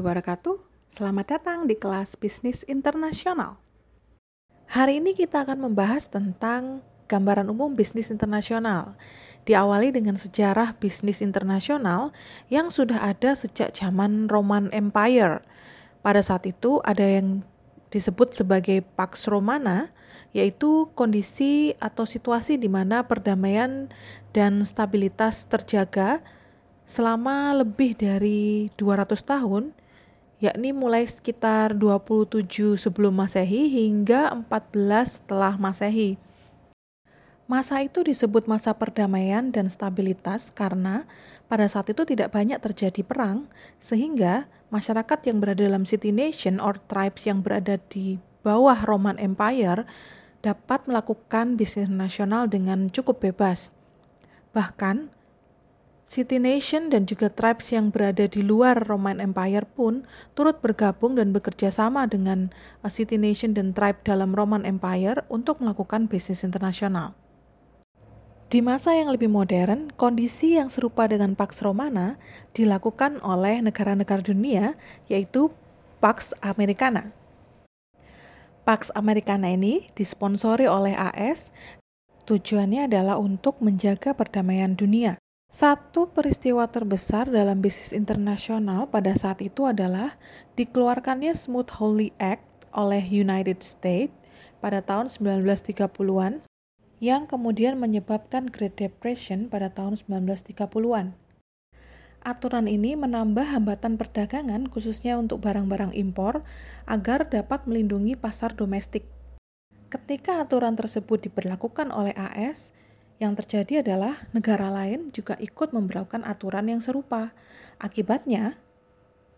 Warahmatullahi wabarakatuh. Selamat datang di kelas Bisnis Internasional. Hari ini kita akan membahas tentang gambaran umum bisnis internasional. Diawali dengan sejarah bisnis internasional yang sudah ada sejak zaman Roman Empire. Pada saat itu ada yang disebut sebagai Pax Romana, yaitu kondisi atau situasi di mana perdamaian dan stabilitas terjaga selama lebih dari 200 tahun, yakni mulai sekitar 27 sebelum Masehi hingga 14 setelah Masehi. Masa itu disebut masa perdamaian dan stabilitas karena pada saat itu tidak banyak terjadi perang, sehingga masyarakat yang berada dalam city nation or tribes yang berada di bawah Roman Empire dapat melakukan bisnis nasional dengan cukup bebas. Bahkan, City Nation dan juga tribes yang berada di luar Roman Empire pun turut bergabung dan bekerja sama dengan uh, City Nation dan tribe dalam Roman Empire untuk melakukan bisnis internasional. Di masa yang lebih modern, kondisi yang serupa dengan Pax Romana dilakukan oleh negara-negara dunia, yaitu Pax Americana. Pax Americana ini disponsori oleh AS, tujuannya adalah untuk menjaga perdamaian dunia. Satu peristiwa terbesar dalam bisnis internasional pada saat itu adalah dikeluarkannya Smoot-Hawley Act oleh United States pada tahun 1930-an yang kemudian menyebabkan Great Depression pada tahun 1930-an. Aturan ini menambah hambatan perdagangan khususnya untuk barang-barang impor agar dapat melindungi pasar domestik. Ketika aturan tersebut diberlakukan oleh AS, yang terjadi adalah negara lain juga ikut memperlakukan aturan yang serupa. Akibatnya,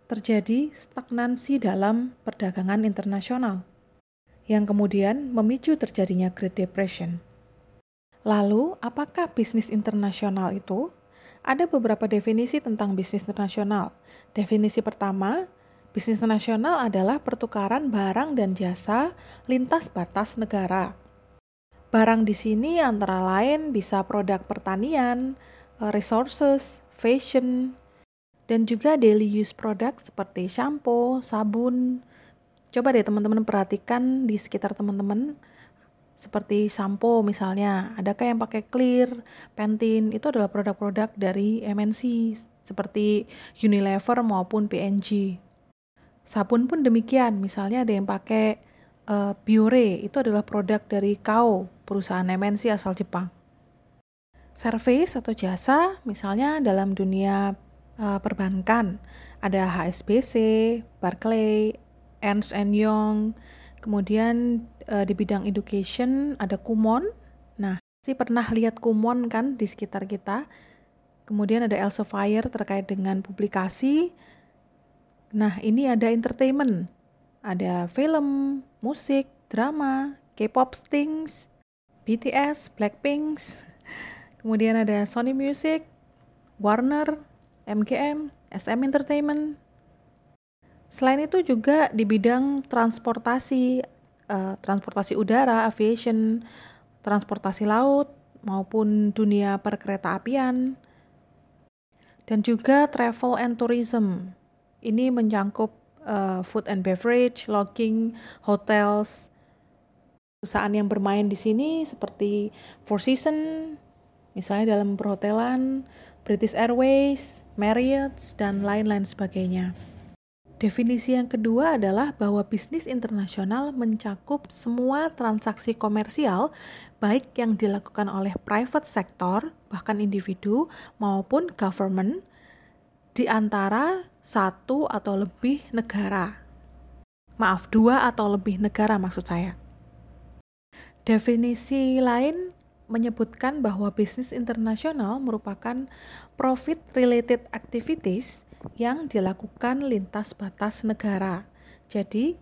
terjadi stagnansi dalam perdagangan internasional, yang kemudian memicu terjadinya Great Depression. Lalu, apakah bisnis internasional itu? Ada beberapa definisi tentang bisnis internasional. Definisi pertama, bisnis internasional adalah pertukaran barang dan jasa lintas batas negara. Barang di sini antara lain bisa produk pertanian, eh, resources, fashion, dan juga daily use product seperti shampoo, sabun. Coba deh teman-teman perhatikan di sekitar teman-teman seperti sampo misalnya, adakah yang pakai Clear, Pantene, itu adalah produk-produk dari MNC seperti Unilever maupun P&G. Sabun pun demikian, misalnya ada yang pakai uh, Biore, itu adalah produk dari Kao, perusahaan MNC asal Jepang. Service atau jasa, misalnya dalam dunia uh, perbankan, ada HSBC, Barclay, Ernst Young, kemudian uh, di bidang education ada Kumon. Nah, sih pernah lihat Kumon kan di sekitar kita. Kemudian ada Elsevier terkait dengan publikasi. Nah, ini ada entertainment. Ada film, musik, drama, K-pop things, BTS, Blackpink, kemudian ada Sony Music, Warner, MGM, SM Entertainment. Selain itu juga di bidang transportasi, uh, transportasi udara, aviation, transportasi laut, maupun dunia perkereta apian, dan juga travel and tourism. Ini mencangkup uh, food and beverage, lodging, hotels, perusahaan yang bermain di sini seperti Four Seasons, misalnya dalam perhotelan, British Airways, Marriott, dan lain-lain sebagainya. Definisi yang kedua adalah bahwa bisnis internasional mencakup semua transaksi komersial, baik yang dilakukan oleh private sector, bahkan individu, maupun government, di antara satu atau lebih negara. Maaf, dua atau lebih negara maksud saya. Definisi lain menyebutkan bahwa bisnis internasional merupakan profit related activities yang dilakukan lintas batas negara. Jadi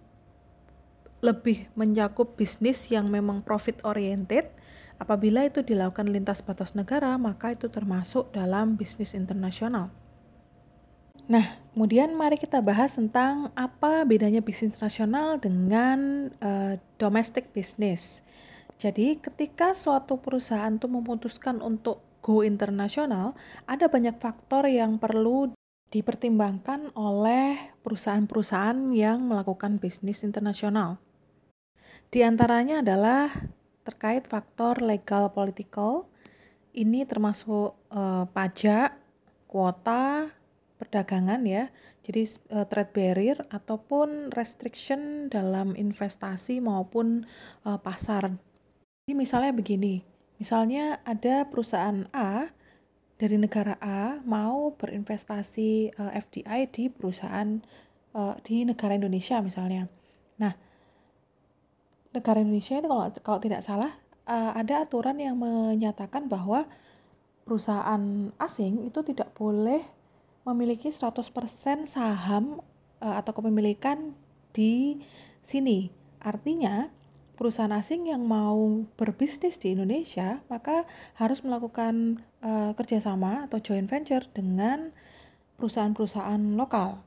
lebih mencakup bisnis yang memang profit oriented. Apabila itu dilakukan lintas batas negara, maka itu termasuk dalam bisnis internasional. Nah, kemudian mari kita bahas tentang apa bedanya bisnis internasional dengan uh, domestic business. Jadi ketika suatu perusahaan itu memutuskan untuk go internasional, ada banyak faktor yang perlu dipertimbangkan oleh perusahaan-perusahaan yang melakukan bisnis internasional. Di antaranya adalah terkait faktor legal political, ini termasuk uh, pajak, kuota, perdagangan ya, jadi uh, trade barrier ataupun restriction dalam investasi maupun uh, pasar. Jadi misalnya begini, misalnya ada perusahaan A dari negara A mau berinvestasi uh, FDI di perusahaan uh, di negara Indonesia misalnya. Nah, negara Indonesia itu kalau kalau tidak salah uh, ada aturan yang menyatakan bahwa perusahaan asing itu tidak boleh memiliki 100% saham uh, atau kepemilikan di sini. Artinya, perusahaan asing yang mau berbisnis di Indonesia, maka harus melakukan uh, kerjasama atau joint venture dengan perusahaan-perusahaan lokal.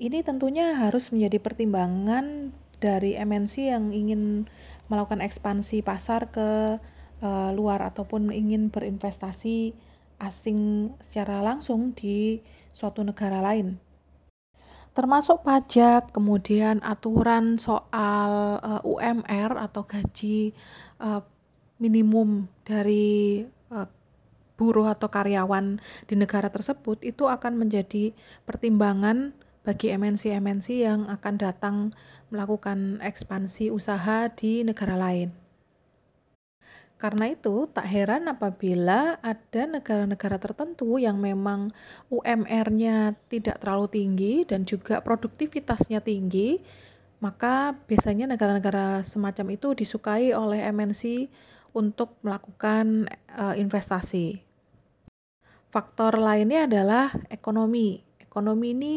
Ini tentunya harus menjadi pertimbangan dari MNC yang ingin melakukan ekspansi pasar ke uh, luar ataupun ingin berinvestasi asing secara langsung di suatu negara lain. Termasuk pajak, kemudian aturan soal uh, eh, UMR atau gaji uh, minimum dari uh, buruh atau karyawan di negara tersebut itu akan menjadi pertimbangan bagi MNC-MNC yang akan datang melakukan ekspansi usaha di negara lain. Karena itu, tak heran apabila ada negara-negara tertentu yang memang UMR-nya tidak terlalu tinggi dan juga produktivitasnya tinggi, maka biasanya negara-negara semacam itu disukai oleh MNC untuk melakukan uh, investasi. Faktor lainnya adalah ekonomi. Ekonomi ini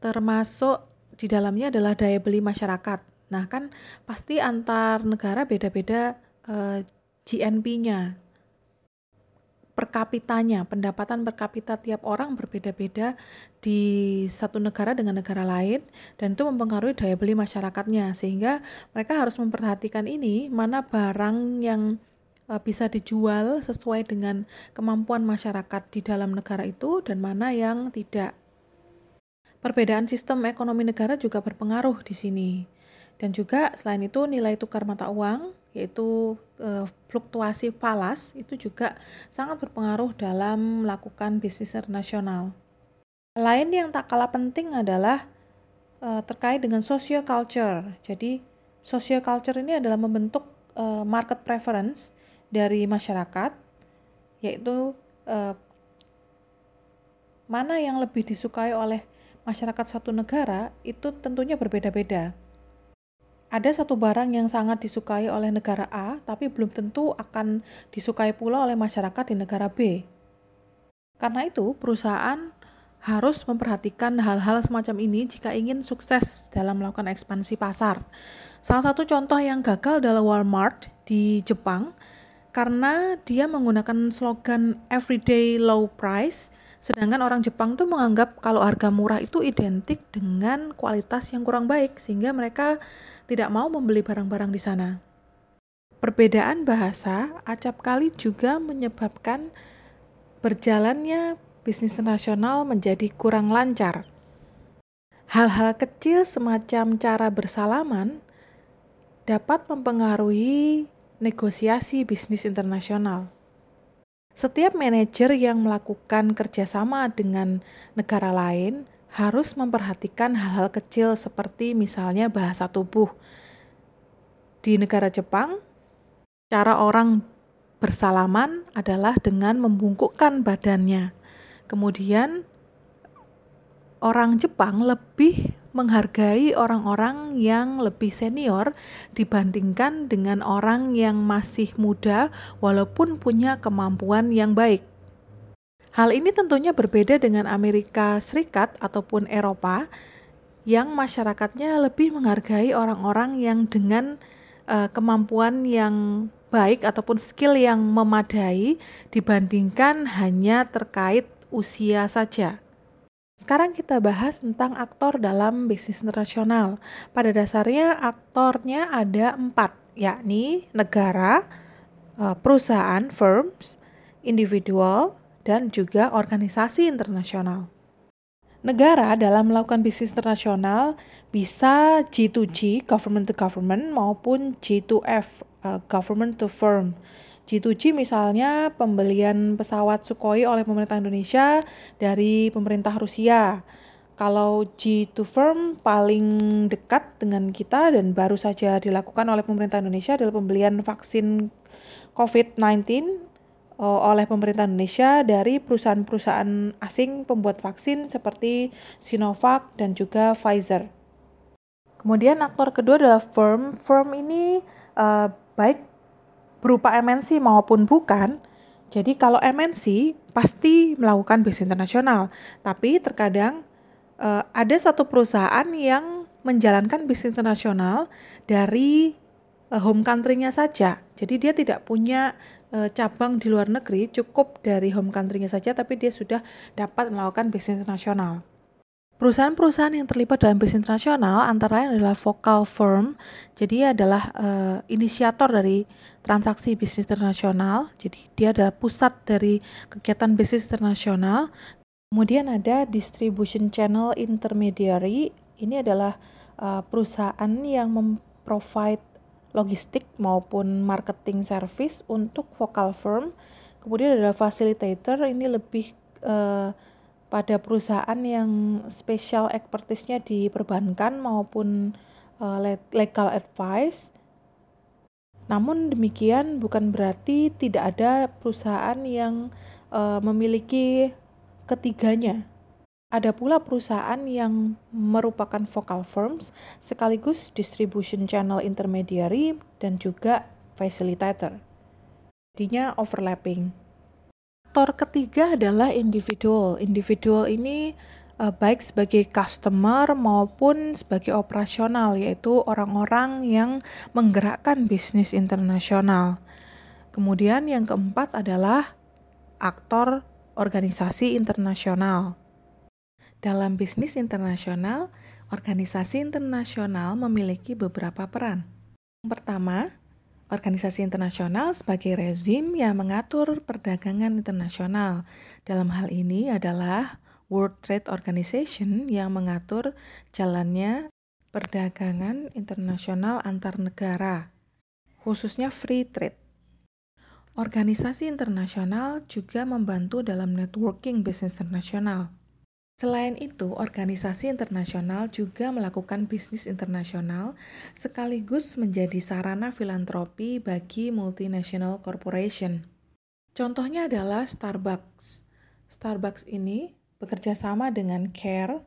termasuk di dalamnya adalah daya beli masyarakat. Nah, kan pasti antar negara beda-beda uh, GNP-nya, per kapitanya, pendapatan per kapita tiap orang berbeda-beda di satu negara dengan negara lain dan itu mempengaruhi daya beli masyarakatnya sehingga mereka harus memperhatikan ini mana barang yang e, bisa dijual sesuai dengan kemampuan masyarakat di dalam negara itu dan mana yang tidak. Perbedaan sistem ekonomi negara juga berpengaruh di sini. Dan juga selain itu nilai tukar mata uang yaitu e, fluktuasi falas itu juga sangat berpengaruh dalam melakukan bisnis internasional. Lain yang tak kalah penting adalah e, terkait dengan social culture. Jadi social culture ini adalah membentuk e, market preference dari masyarakat yaitu e, mana yang lebih disukai oleh masyarakat suatu negara itu tentunya berbeda-beda ada satu barang yang sangat disukai oleh negara A, tapi belum tentu akan disukai pula oleh masyarakat di negara B. Karena itu, perusahaan harus memperhatikan hal-hal semacam ini jika ingin sukses dalam melakukan ekspansi pasar. Salah satu contoh yang gagal adalah Walmart di Jepang karena dia menggunakan slogan everyday low price Sedangkan orang Jepang tuh menganggap kalau harga murah itu identik dengan kualitas yang kurang baik sehingga mereka tidak mau membeli barang-barang di sana. Perbedaan bahasa acap kali juga menyebabkan berjalannya bisnis internasional menjadi kurang lancar. Hal-hal kecil semacam cara bersalaman dapat mempengaruhi negosiasi bisnis internasional. Setiap manajer yang melakukan kerjasama dengan negara lain harus memperhatikan hal-hal kecil seperti misalnya bahasa tubuh. Di negara Jepang, cara orang bersalaman adalah dengan membungkukkan badannya. Kemudian, orang Jepang lebih menghargai orang-orang yang lebih senior dibandingkan dengan orang yang masih muda, walaupun punya kemampuan yang baik. Hal ini tentunya berbeda dengan Amerika Serikat ataupun Eropa, yang masyarakatnya lebih menghargai orang-orang yang dengan uh, kemampuan yang baik ataupun skill yang memadai dibandingkan hanya terkait usia saja. Sekarang kita bahas tentang aktor dalam bisnis internasional. Pada dasarnya aktornya ada empat, yakni negara, eh, perusahaan, firms, individual, dan juga organisasi internasional. negara dalam melakukan bisnis internasional bisa G2G, government to government, maupun G2F, uh, government to firm. G2G misalnya pembelian pesawat Sukhoi oleh pemerintah Indonesia dari pemerintah Rusia. Kalau G2 firm paling dekat dengan kita dan baru saja dilakukan oleh pemerintah Indonesia adalah pembelian vaksin COVID-19 eh, oleh pemerintah Indonesia dari perusahaan-perusahaan asing pembuat vaksin seperti Sinovac dan juga Pfizer. Kemudian aktor kedua adalah firm. Firm ini uh, baik berupa MNC maupun bukan. Jadi kalau MNC pasti melakukan bisnis internasional, tapi terkadang uh, ada satu perusahaan yang menjalankan bisnis internasional dari uh, home country-nya saja. Jadi dia tidak punya uh, cabang di luar negeri, cukup dari home country-nya saja, tapi dia sudah dapat melakukan bisnis internasional. Perusahaan-perusahaan yang terlibat dalam bisnis internasional antara lain adalah vocal firm, jadi adalah uh, inisiator dari transaksi bisnis internasional. Jadi dia adalah pusat dari kegiatan bisnis internasional. Kemudian ada distribution channel intermediary. Ini adalah uh, perusahaan yang memprovide logistik maupun marketing service untuk vocal firm. Kemudian ada facilitator. Ini lebih uh, pada perusahaan yang special expertise-nya di perbankan maupun uh, legal advice. Namun demikian bukan berarti tidak ada perusahaan yang uh, memiliki ketiganya. Ada pula perusahaan yang merupakan vocal firms sekaligus distribution channel intermediary dan juga facilitator. Jadinya overlapping. Faktor ketiga adalah individual. Individual ini uh, baik sebagai customer maupun sebagai operasional, yaitu orang-orang yang menggerakkan bisnis internasional. Kemudian yang keempat adalah aktor organisasi internasional. Dalam bisnis internasional, organisasi internasional memiliki beberapa peran. Yang pertama, organisasi internasional sebagai rezim yang mengatur perdagangan internasional. Dalam hal ini adalah World Trade Organization yang mengatur jalannya perdagangan internasional antar negara, khususnya free trade. Organisasi internasional juga membantu dalam networking bisnis internasional. Selain itu, organisasi internasional juga melakukan bisnis internasional sekaligus menjadi sarana filantropi bagi multinational corporation. Contohnya adalah Starbucks. Starbucks ini bekerja sama dengan CARE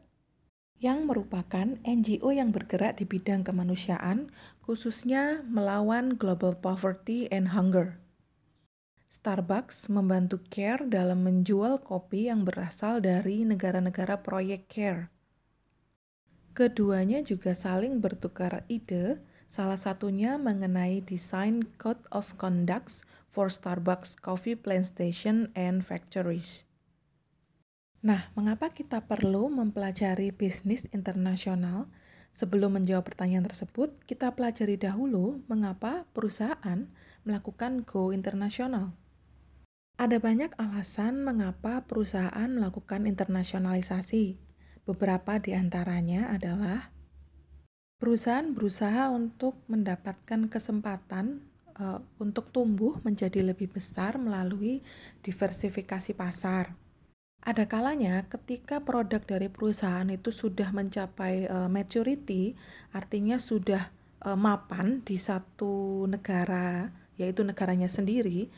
yang merupakan NGO yang bergerak di bidang kemanusiaan, khususnya melawan global poverty and hunger. Starbucks membantu CARE dalam menjual kopi yang berasal dari negara-negara proyek CARE. Keduanya juga saling bertukar ide, salah satunya mengenai desain Code of Conducts for Starbucks Coffee Plantation and Factories. Nah, mengapa kita perlu mempelajari bisnis internasional? Sebelum menjawab pertanyaan tersebut, kita pelajari dahulu mengapa perusahaan melakukan go internasional. Ada banyak alasan mengapa perusahaan melakukan internasionalisasi. Beberapa di antaranya adalah perusahaan berusaha untuk mendapatkan kesempatan uh, untuk tumbuh menjadi lebih besar melalui diversifikasi pasar. Ada kalanya ketika produk dari perusahaan itu sudah mencapai uh, maturity, artinya sudah uh, mapan di satu negara, yaitu negaranya sendiri,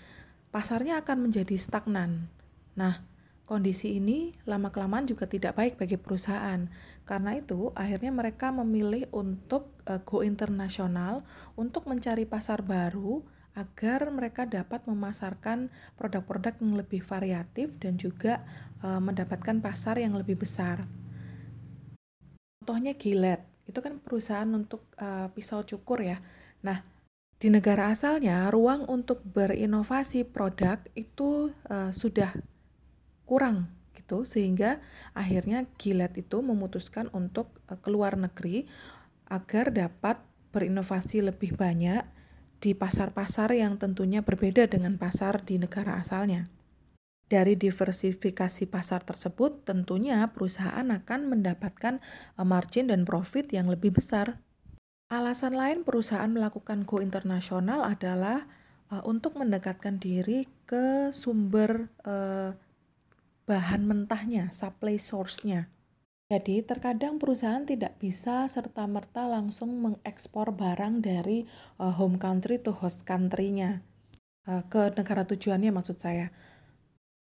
pasarnya akan menjadi stagnan. Nah, kondisi ini lama-kelamaan juga tidak baik bagi perusahaan. Karena itu, akhirnya mereka memilih untuk uh, go internasional untuk mencari pasar baru agar mereka dapat memasarkan produk-produk yang lebih variatif dan juga uh, mendapatkan pasar yang lebih besar. Contohnya Gillette, itu kan perusahaan untuk uh, pisau cukur ya. Nah, di negara asalnya ruang untuk berinovasi produk itu uh, sudah kurang gitu sehingga akhirnya Gillette itu memutuskan untuk uh, keluar negeri agar dapat berinovasi lebih banyak di pasar-pasar yang tentunya berbeda dengan pasar di negara asalnya. Dari diversifikasi pasar tersebut, tentunya perusahaan akan mendapatkan eh, margin dan profit yang lebih besar. Alasan lain perusahaan melakukan go internasional adalah uh, untuk mendekatkan diri ke sumber uh, bahan mentahnya, supply source-nya. Jadi, terkadang perusahaan tidak bisa serta-merta langsung mengekspor barang dari uh, home country to host country-nya uh, ke negara tujuannya maksud saya.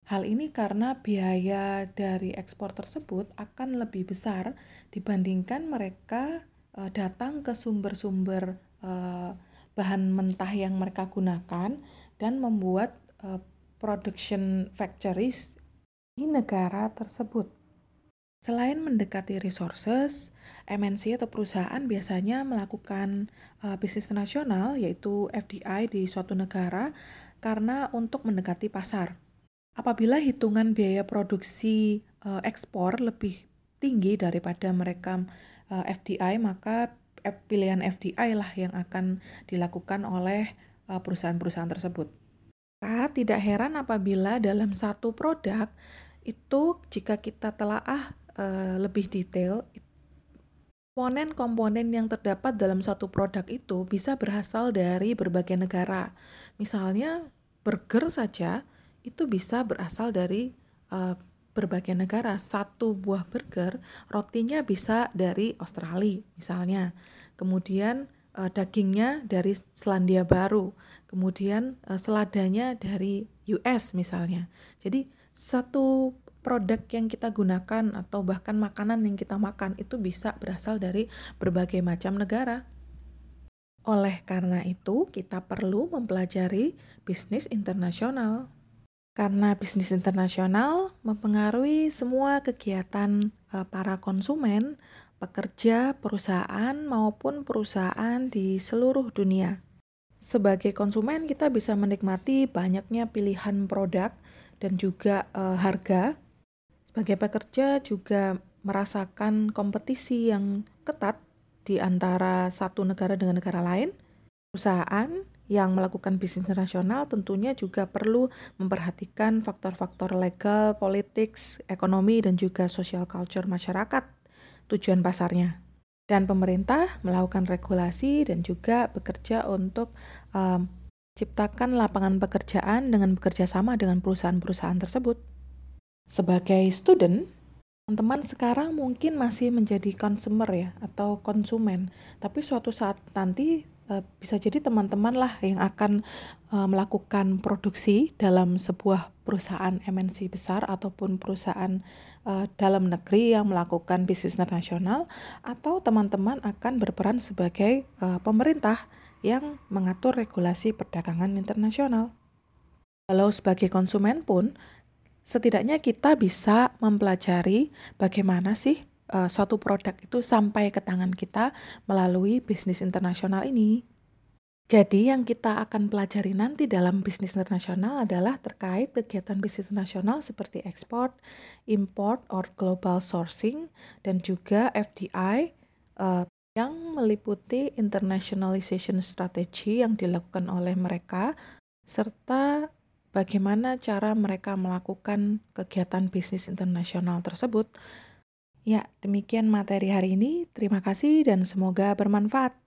Hal ini karena biaya dari ekspor tersebut akan lebih besar dibandingkan mereka uh, datang ke sumber-sumber uh, bahan mentah yang mereka gunakan dan membuat uh, production factories di negara tersebut. Selain mendekati resources, MNC atau perusahaan biasanya melakukan uh, bisnis nasional yaitu FDI di suatu negara karena untuk mendekati pasar. Apabila hitungan biaya produksi uh, ekspor lebih tinggi daripada mereka uh, FDI, maka pilihan FDI lah yang akan dilakukan oleh uh, perusahaan-perusahaan tersebut. Maka tidak heran apabila dalam satu produk itu jika kita telaah uh, lebih detail, komponen-komponen yang terdapat dalam satu produk itu bisa berasal dari berbagai negara. Misalnya burger saja itu bisa berasal dari uh, berbagai negara. Satu buah burger rotinya bisa dari Australia misalnya. Kemudian uh, dagingnya dari Selandia Baru. Kemudian uh, seladanya dari US misalnya. Jadi satu produk yang kita gunakan atau bahkan makanan yang kita makan itu bisa berasal dari berbagai macam negara. Oleh karena itu, kita perlu mempelajari bisnis internasional. Karena bisnis internasional mempengaruhi semua kegiatan eh, para konsumen, pekerja, perusahaan, maupun perusahaan di seluruh dunia. Sebagai konsumen, kita bisa menikmati banyaknya pilihan produk dan juga uh, harga sebagai pekerja juga merasakan kompetisi yang ketat di antara satu negara dengan negara lain. Perusahaan yang melakukan bisnis internasional tentunya juga perlu memperhatikan faktor-faktor legal, politik, ekonomi, dan juga social culture masyarakat tujuan pasarnya. Dan pemerintah melakukan regulasi dan juga bekerja untuk um, ciptakan lapangan pekerjaan dengan bekerja sama dengan perusahaan-perusahaan tersebut. Sebagai student, teman-teman sekarang mungkin masih menjadi consumer ya atau konsumen, tapi suatu saat nanti e, bisa jadi teman-teman lah yang akan e, melakukan produksi dalam sebuah perusahaan MNC besar ataupun perusahaan e, dalam negeri yang melakukan bisnis internasional atau teman-teman akan berperan sebagai e, pemerintah yang mengatur regulasi perdagangan internasional. Kalau sebagai konsumen pun setidaknya kita bisa mempelajari bagaimana sih uh, suatu produk itu sampai ke tangan kita melalui bisnis internasional ini. Jadi yang kita akan pelajari nanti dalam bisnis internasional adalah terkait kegiatan bisnis internasional seperti ekspor, import, or global sourcing, dan juga FDI uh, eh, yang meliputi internationalization strategy yang dilakukan oleh mereka, serta bagaimana cara mereka melakukan kegiatan bisnis internasional tersebut. Ya, demikian materi hari ini. Terima kasih dan semoga bermanfaat.